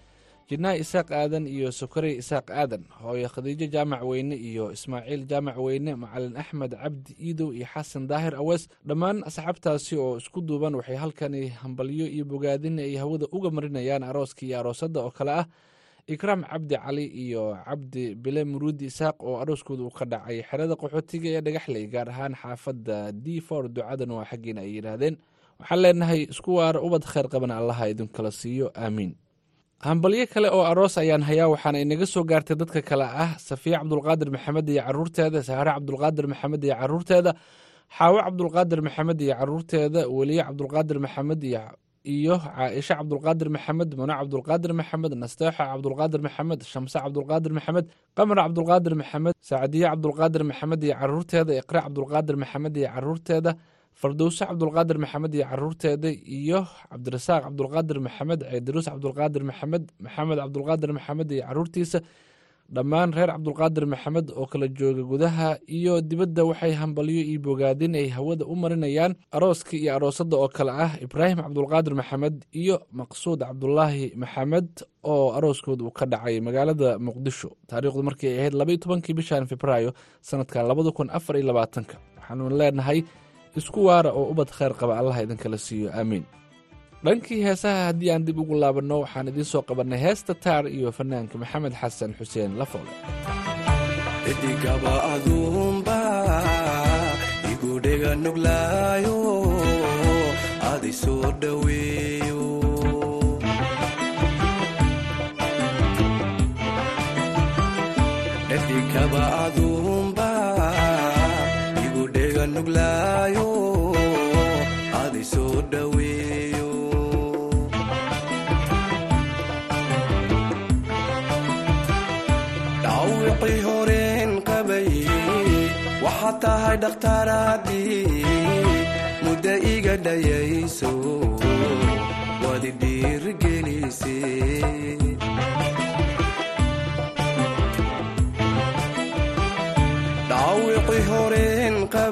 S14: jinnaay isaaq aadan iyo sokorey isaaq aadan hooyo khadiijo jaamac weyne iyo ismaaciil jaamac weyne macalin axmed cabdi iidow iyo xasan daahir awees dhammaan asxaabtaasi oo isku duuban waxay halkani hambalyo iyo bogaadin ay hawada uga marinayaan arooska iyo aroosadda oo kale ah. Ikraam cabdi cali iyo cabdi bile muruudi isaaq oo arooskooda uu ka dhacay xerada qaxootiga ee dhagaxley gaar ahaan xaafadda d for ducadan waa xaggiina ay yidhaahdeen. Waxaan leenahay isku waara ubad khayr qaban allaha idinkala siiyo aamiin hambalyo kale oo aroos ayaan hayaa waxaana inaga soo gaartay dadka kale ah safiya cabdulqaadir maxamed iyo caruurteeda sahare cabdulqaadir maxamed iyo caruurteeda xaawo cabdulqaadir maxamed iyo caruurteeda weliye cabdulqaadir maxamed iyo caaisha cabdulqaadir maxamed mano cabdulqaadir maxamed nasteexa cabdulqaadir maxamed shamse cabdulqaadir maxamed qamar cabdulqaadir maxamed sacdiye cabdulqaadir maxamed iyo caruurteeda iqre cabdulqaadir maxamed iyo caruurteeda fardowse cabdulqaadir maxamed iyo caruurteeda iyo cabdirasaaq cabdulqaadir maxamed ceediruus cabdulqaadir maxamed maxamed cabdulqaadir maxamed iyo caruurtiisa. Dhammaan reer cabdulqaadir maxamed oo kala jooga gudaha iyo dibadda waxay hambalyo iyo bogaadin ay hawada u marinayaan. Arooska iyo aroosadda oo kale ah ibraahim cabdulqaadir maxamed iyo maqsuud cabdulaahi maxamed oo arooskooda uu ka dhacay magaalada muqdisho. Taariikhdu markii ay ahayd labaiyo tobankii bishan februaayo sanadka labada kun afar iyo labaatanka. Waxaanu leenahay isku waara oo ubad khayr qaba allah idinkala siiyo. Aamiin dhankii heesaha haddii aan dib ugu laabanno waxaan idiin soo qabannay heesta taar iyo fanaanka maxamed xasan xuseen lafoole
S16: nuglaayo adi soo dhoweeyo dhawicii horeen qabay waxaad tahay dhakhtaaraadii muddo iga dhayayso waadi dhiirigelise dhawicii horeen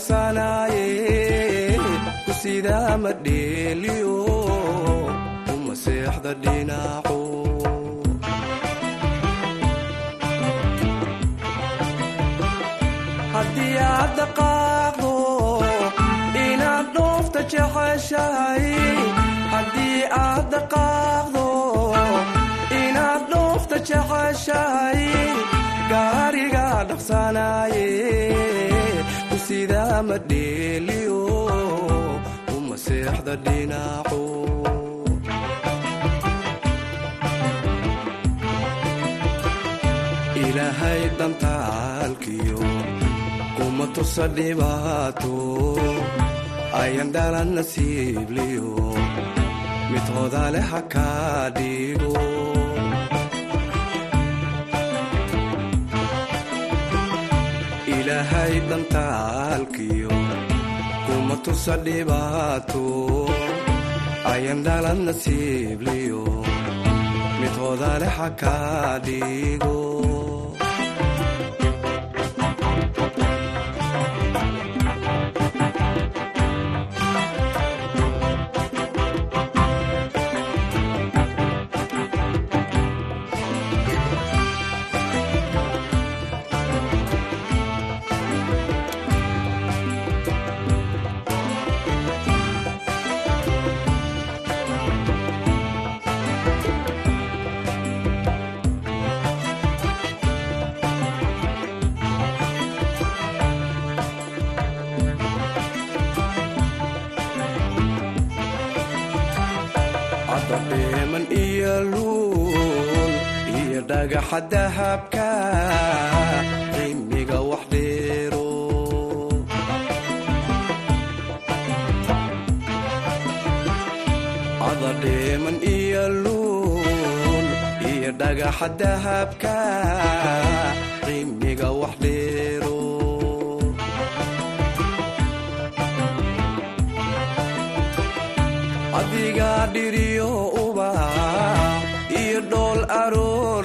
S16: dhaqsanaaye ku sidaa ma dheeliyo uma seexda dhinaco haddii aad dhaqaaqdo inaad dhoofta jeceshahay. Haddii aad dhaqaaqdo inaad dhoofta jeceshahay. Gaariga dhaqsanaaye ku sidaa ma dheeliyo uma seexda dhinaco ilaahay dhantaalkiyo kuma tusa dhibaato. Ayan dhalan nasiibliyo mid hodale ha dhigo ilaahay dhantaalkiyo kuma tusa dhibaato ayan dhalan nasiibliyo mid hodale ha kaa dhigo dhagaxa dahabka qiimiga wax dheero adadheeman iyo luul iyo dhagaxa dahabka qiimiga wax dheero adiga dhiriyo ubax iyo dhool aroor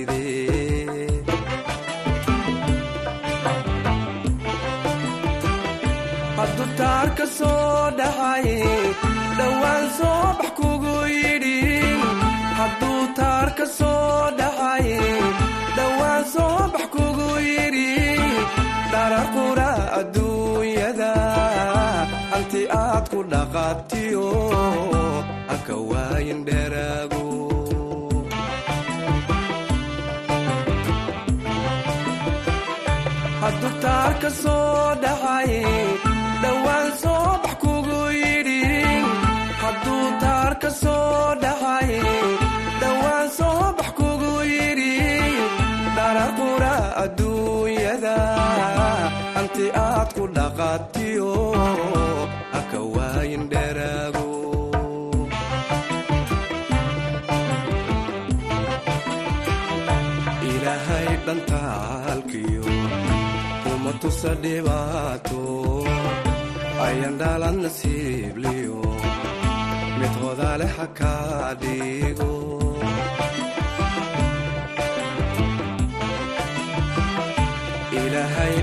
S16: taarka soo dhacay. Dhowaan soo bax kugu yidhi hadduu taarka soo dhacay. Dhowaan soo bax kugu yidhi dharaqura adduunyada hanti aad ku dhaqaatiyo haka waayin dheraago hadduu taarka soo dhacay soo dhacay dhowaan soo bax kugu yidhi dharaqura adduunyada hanti aad ku dhaqaatiyo haka waayin dheraago ilaahay dhantaalkiyo kuma tusa dhibaato ayan dhalan nasiibliyo mid hodale ha kaa dhigo ilaahay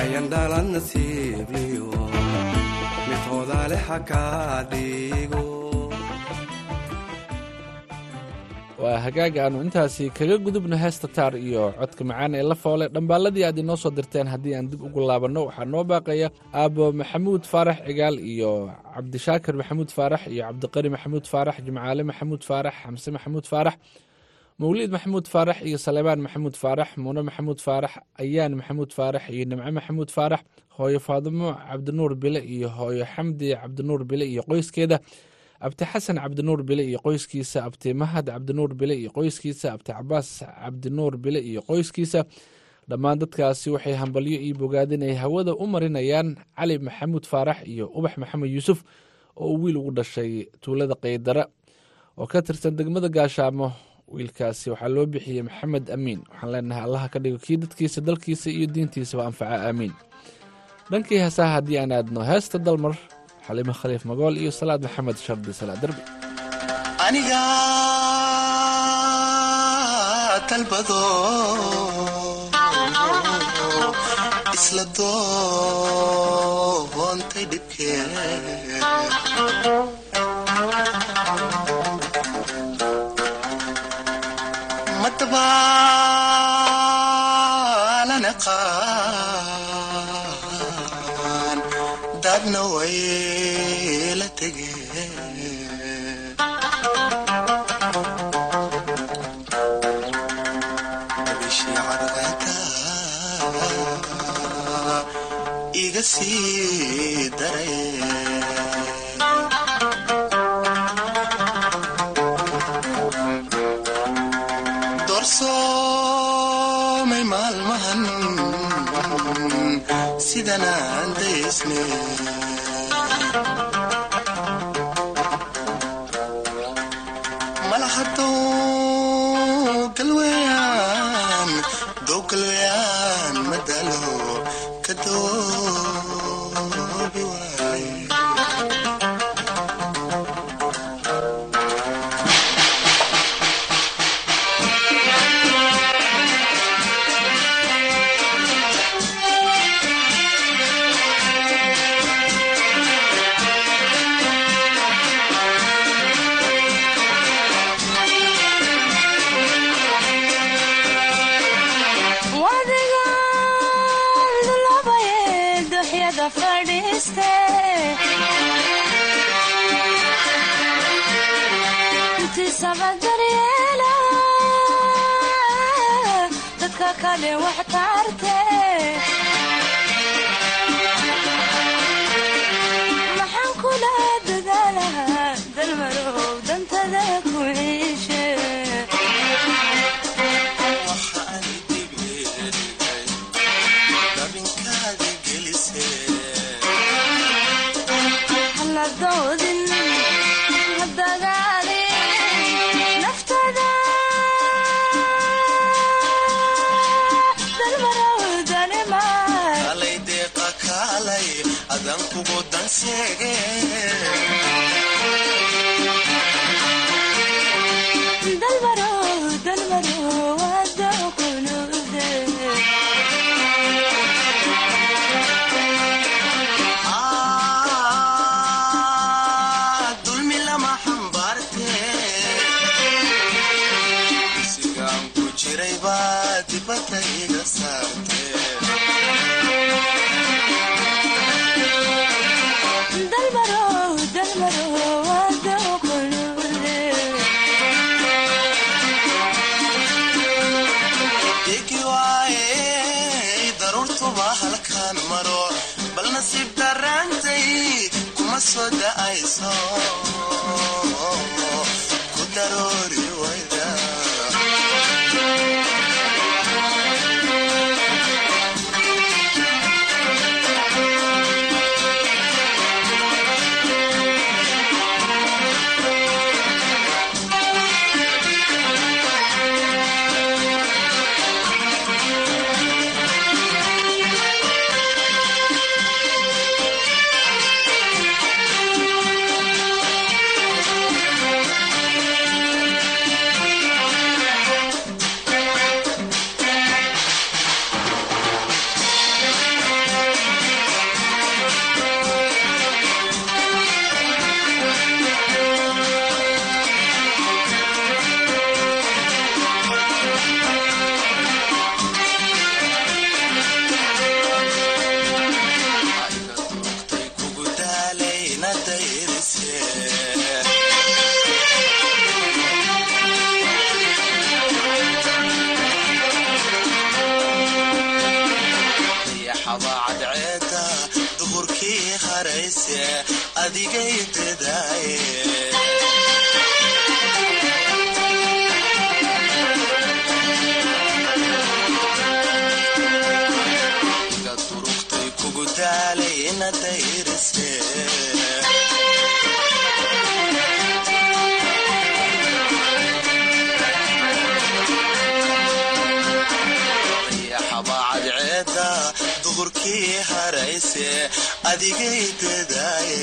S16: ayan dhalan nasiibliyo mid hodale ha kaa dhigo
S14: waa hagaag aanu intaasi kaga gudubno heesta taar iyo codka macaan ee la foole dhambaalladii aad inoo soo dirteen haddii aan dib ugu laabanno waxaa noo baaqaya aabo maxamuud faarax cigaal iyo cabdishaakir maxamuud faarax iyo cabdiqari maxamuud faarax jimcaale maxamuud faarax xamse maxamuud faarax mawliid maxamuud faarax iyo saleebaan maxamuud faarax muune maxamuud faarax ayaan maxamuud faarax iyo nimco maxamuud faarax hooyo faadimo cabdinuur bile iyo hooyo xamdi cabdinuur bile iyo qoyskeeda abti xasan cabdinuur bile iyo qoyskiisa abti mahad cabdinuur bile iyo qoyskiisa abti cabaas cabdinuur bile iyo qoyskiisa. Dhammaan dadkaasi waxay hambalyo iyo bogaadin ay hawada u marinayaan cali maxamuud faarax iyo ubax maxamed yuusuf oo uu wiil ugu dhashay tuulada qaydara. Oo ka tirsan degmada gaashaamo wiilkaasi waxaa loo bixiyey maxamed amiin. Waxaan leenahay allaha ka dhigo kii dadkiisa dalkiisa iyo diintiisaba anfaca aamiin dhankii heesaha haddii aan aadno heesta dalmar xalimo khaliif magool iyo salaad maxamed shardi salaad derbi
S17: aniga dalbado isla doontay dhibkee madabaalana qaan daadna way iga sii daray doorsoomay maalmahan sidanaan daysne ka doobi
S18: kale wax
S17: taartee cadceeda duhurkii harayse adigay dadaaye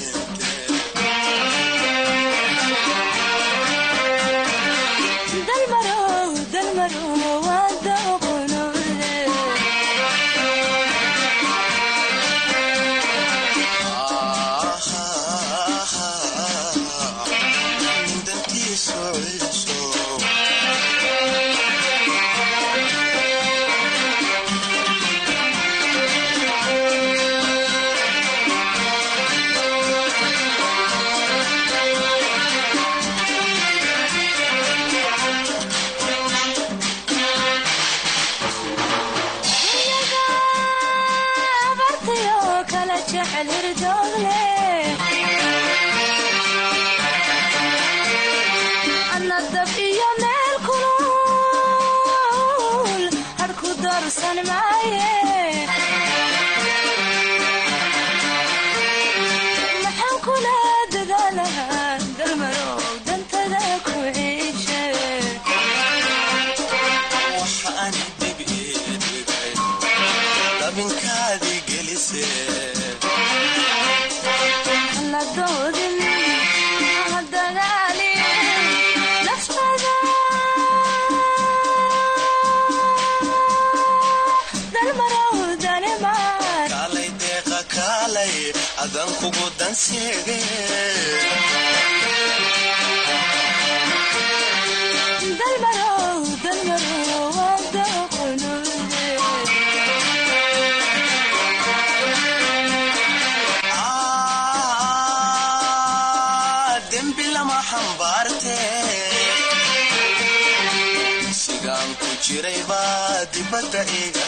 S17: sigaan ku jiray baa dibadda iga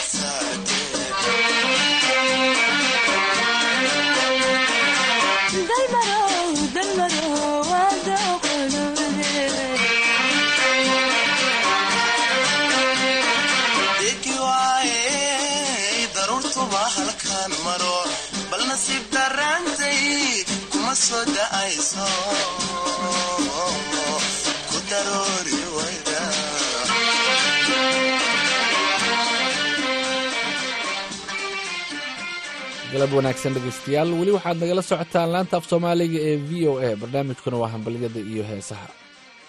S19: galab wanaagsan dhegaystayaal weli waxaad nagala socotaan laanta af soomaaliga ee v o a. Barnaamijkuna waa hambalyada iyo heesaha.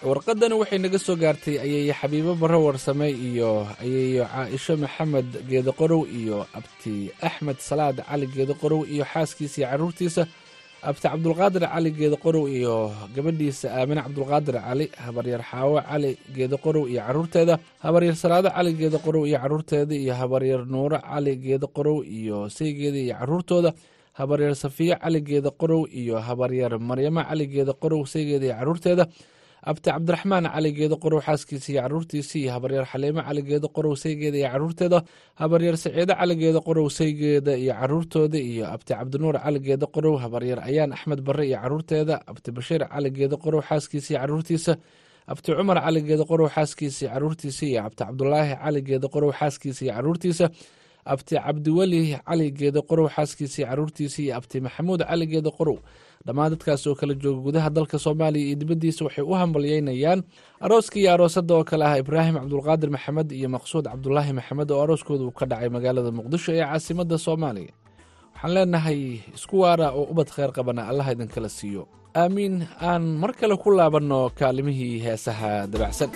S19: Warqadani waxay naga soo gaartay ayeeye xabiibo barre warsame iyo ayeeyo caaisho maxamed geedoqorow iyo abti axmed salaad cali geedoqorow iyo xaaskiisa iyo carruurtiisa abti cabdulqaadir cali geedoqorow iyo gabadhiisa aamine cabdulqaadir cali habaryar xaawo cali geedoqorow iyo carruurteeda habaryar salaado cali geedoqorow iyo carruurteeda iyo habaryar nuuro cali geedoqorow iyo saygeeda iyo carruurtooda habaryar safiyo cali geedoqorow iyo habaryar maryamo cali geedoqorow saygeeda iyo carruurteeda abti cabdiraxmaan cali geedo qorow xaaskiisa iyo carruurtiisa iyo habaryar xaliimo cali geedo qorow saygeeda iyo carruurteeda habaryar saciide cali geedo qorow saygeeda iyo carruurtooda iyo abti cabdinuur cali geedo qorow habaryar ayaan axmed barre iyo carruurteeda abti bashiir cali geedo qorow xaaskiisa iyo carruurtiisa abti cumar cali geedo qorow xaaskiisa iyo carruurtiisa iyo abti cabdulaahi cali geedo qorow xaaskiisa iyo carruurtiisa abti cabdiweli cali geedo qorow xaaskiisa iyo carruurtiisa iyo abti maxamuud cali geedo qorow. Dhammaan dadkaas oo kala jooga gudaha dalka soomaaliya iyo dibaddiisa waxay u hambalyeynayaan arooska iyo aroosada oo kale ah ibraahim cabdulqaadir maxamed iyo maqsuud cabdulaahi maxamed oo arooskooda uu ka dhacay magaalada muqdisho ee caasimada soomaaliya. Waxaan leenahay isku waara oo ubad kheyr qabana allaha idinkala siiyo. Aamiin aan mar kale ku laabanno kaalimihii heesaha dabacsan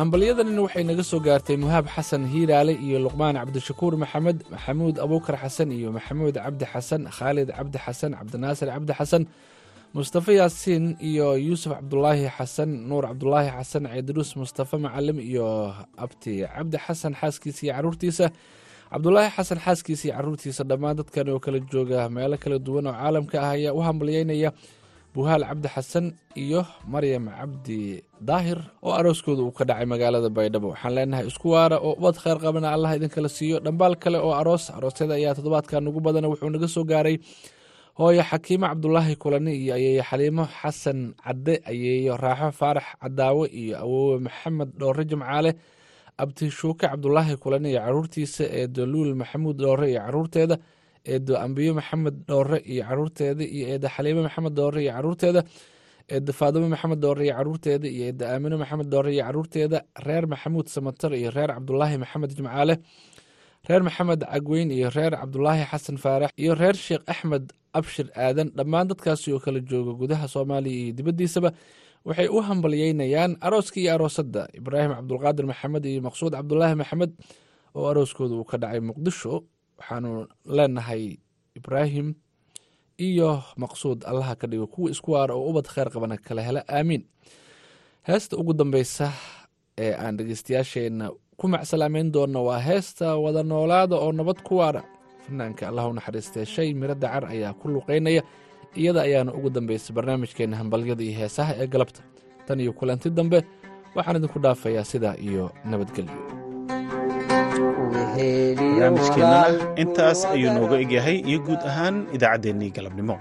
S14: hambalyadanina waxay naga soo gaartay muhaab xasan hiiraale iyo luqmaan cabdishakuur maxamed maxamuud abuukar xasan iyo maxamuud cabdi xasan khaalid cabdi xasan cabdinaasir cabdi xasan mustafa yaasiin iyo yuusuf cabdulaahi xasan nuur cabdulaahi xasan ciidruus mustafa macalim iyo abti cabdi xasan xaaskiisa iyo caruurtiisa. cabdulaahi xasan xaaskiisa iyo caruurtiisa dhammaan dadkan oo kala jooga meelo kala duwan oo caalamka ah ayaa u hambalyeynaya buhaal cabdi xasan iyo maryam cabdi daahir oo arooskooda uu ka dhacay magaalada baydhabo. waxaan leenahay isku waara oo ubad kheyr qabana allah idinkala siiyo. dhambaal kale oo aroos aroosyada ayaa toddobaadkan ugu badana wuxuu naga soo gaaray. hooyo xakiimo cabdulaahi kulani iyo ayeeyo xaliimo xasan cadde ayeeyo raaxo faarax cadaawe iyo awoowe maxamed dhoore jimcaale abti shuuke cabdulaahi kulani iyo caruurtiisa eedo luul maxamuud dhoore iyo caruurteeda eedo ambiyo maxamed dhoore iyo caruurteeda iyo eedo xaliimo maxamed dhoore iyo caruurteeda eedo faadimo maxamed dhoore iyo caruurteeda iyo eedo aamino maxamed dhoore iyo caruurteeda reer maxamuud samatar iyo reer cabdulaahi maxamed jimcaale reer maxamed cagweyn iyo reer cabdulaahi xasan faarax iyo reer sheekh axmed abshir aadan. Dhammaan dadkaasi oo kala jooga gudaha soomaaliya iyo dibaddiisaba waxay u hambalyeynayaan arooska iyo aroosadda ibraahim cabdulqaadir maxamed iyo maqsuud cabdulaahi maxamed oo arooskooda uu ka dhacay muqdisho waxaanu leenahay ibraahim iyo maqsuud allaha ka dhigo kuwa isku waara oo ubad kheyr qabana kala hela. Aamiin heesta ugu dambeysa ee aan dhegeystayaasheenna ku macsalaameyn doona waa heesta wada noolaada oo nabad ku waara. Fanaanka allah u naxariistee shay miro dacar ayaa ku luqeynaya iyada ayaana ugu dambeysay barnaamijkeenna hambalyada iyo heesaha ee galabta. Tan iyo kulanti dambe waxaan idinku dhaafayaa sidaa iyo nabadgelyo
S1: barnaamijkeennana intaas ayuu nooga egyahay iyo guud ahaan idaacaddeenii galabnimo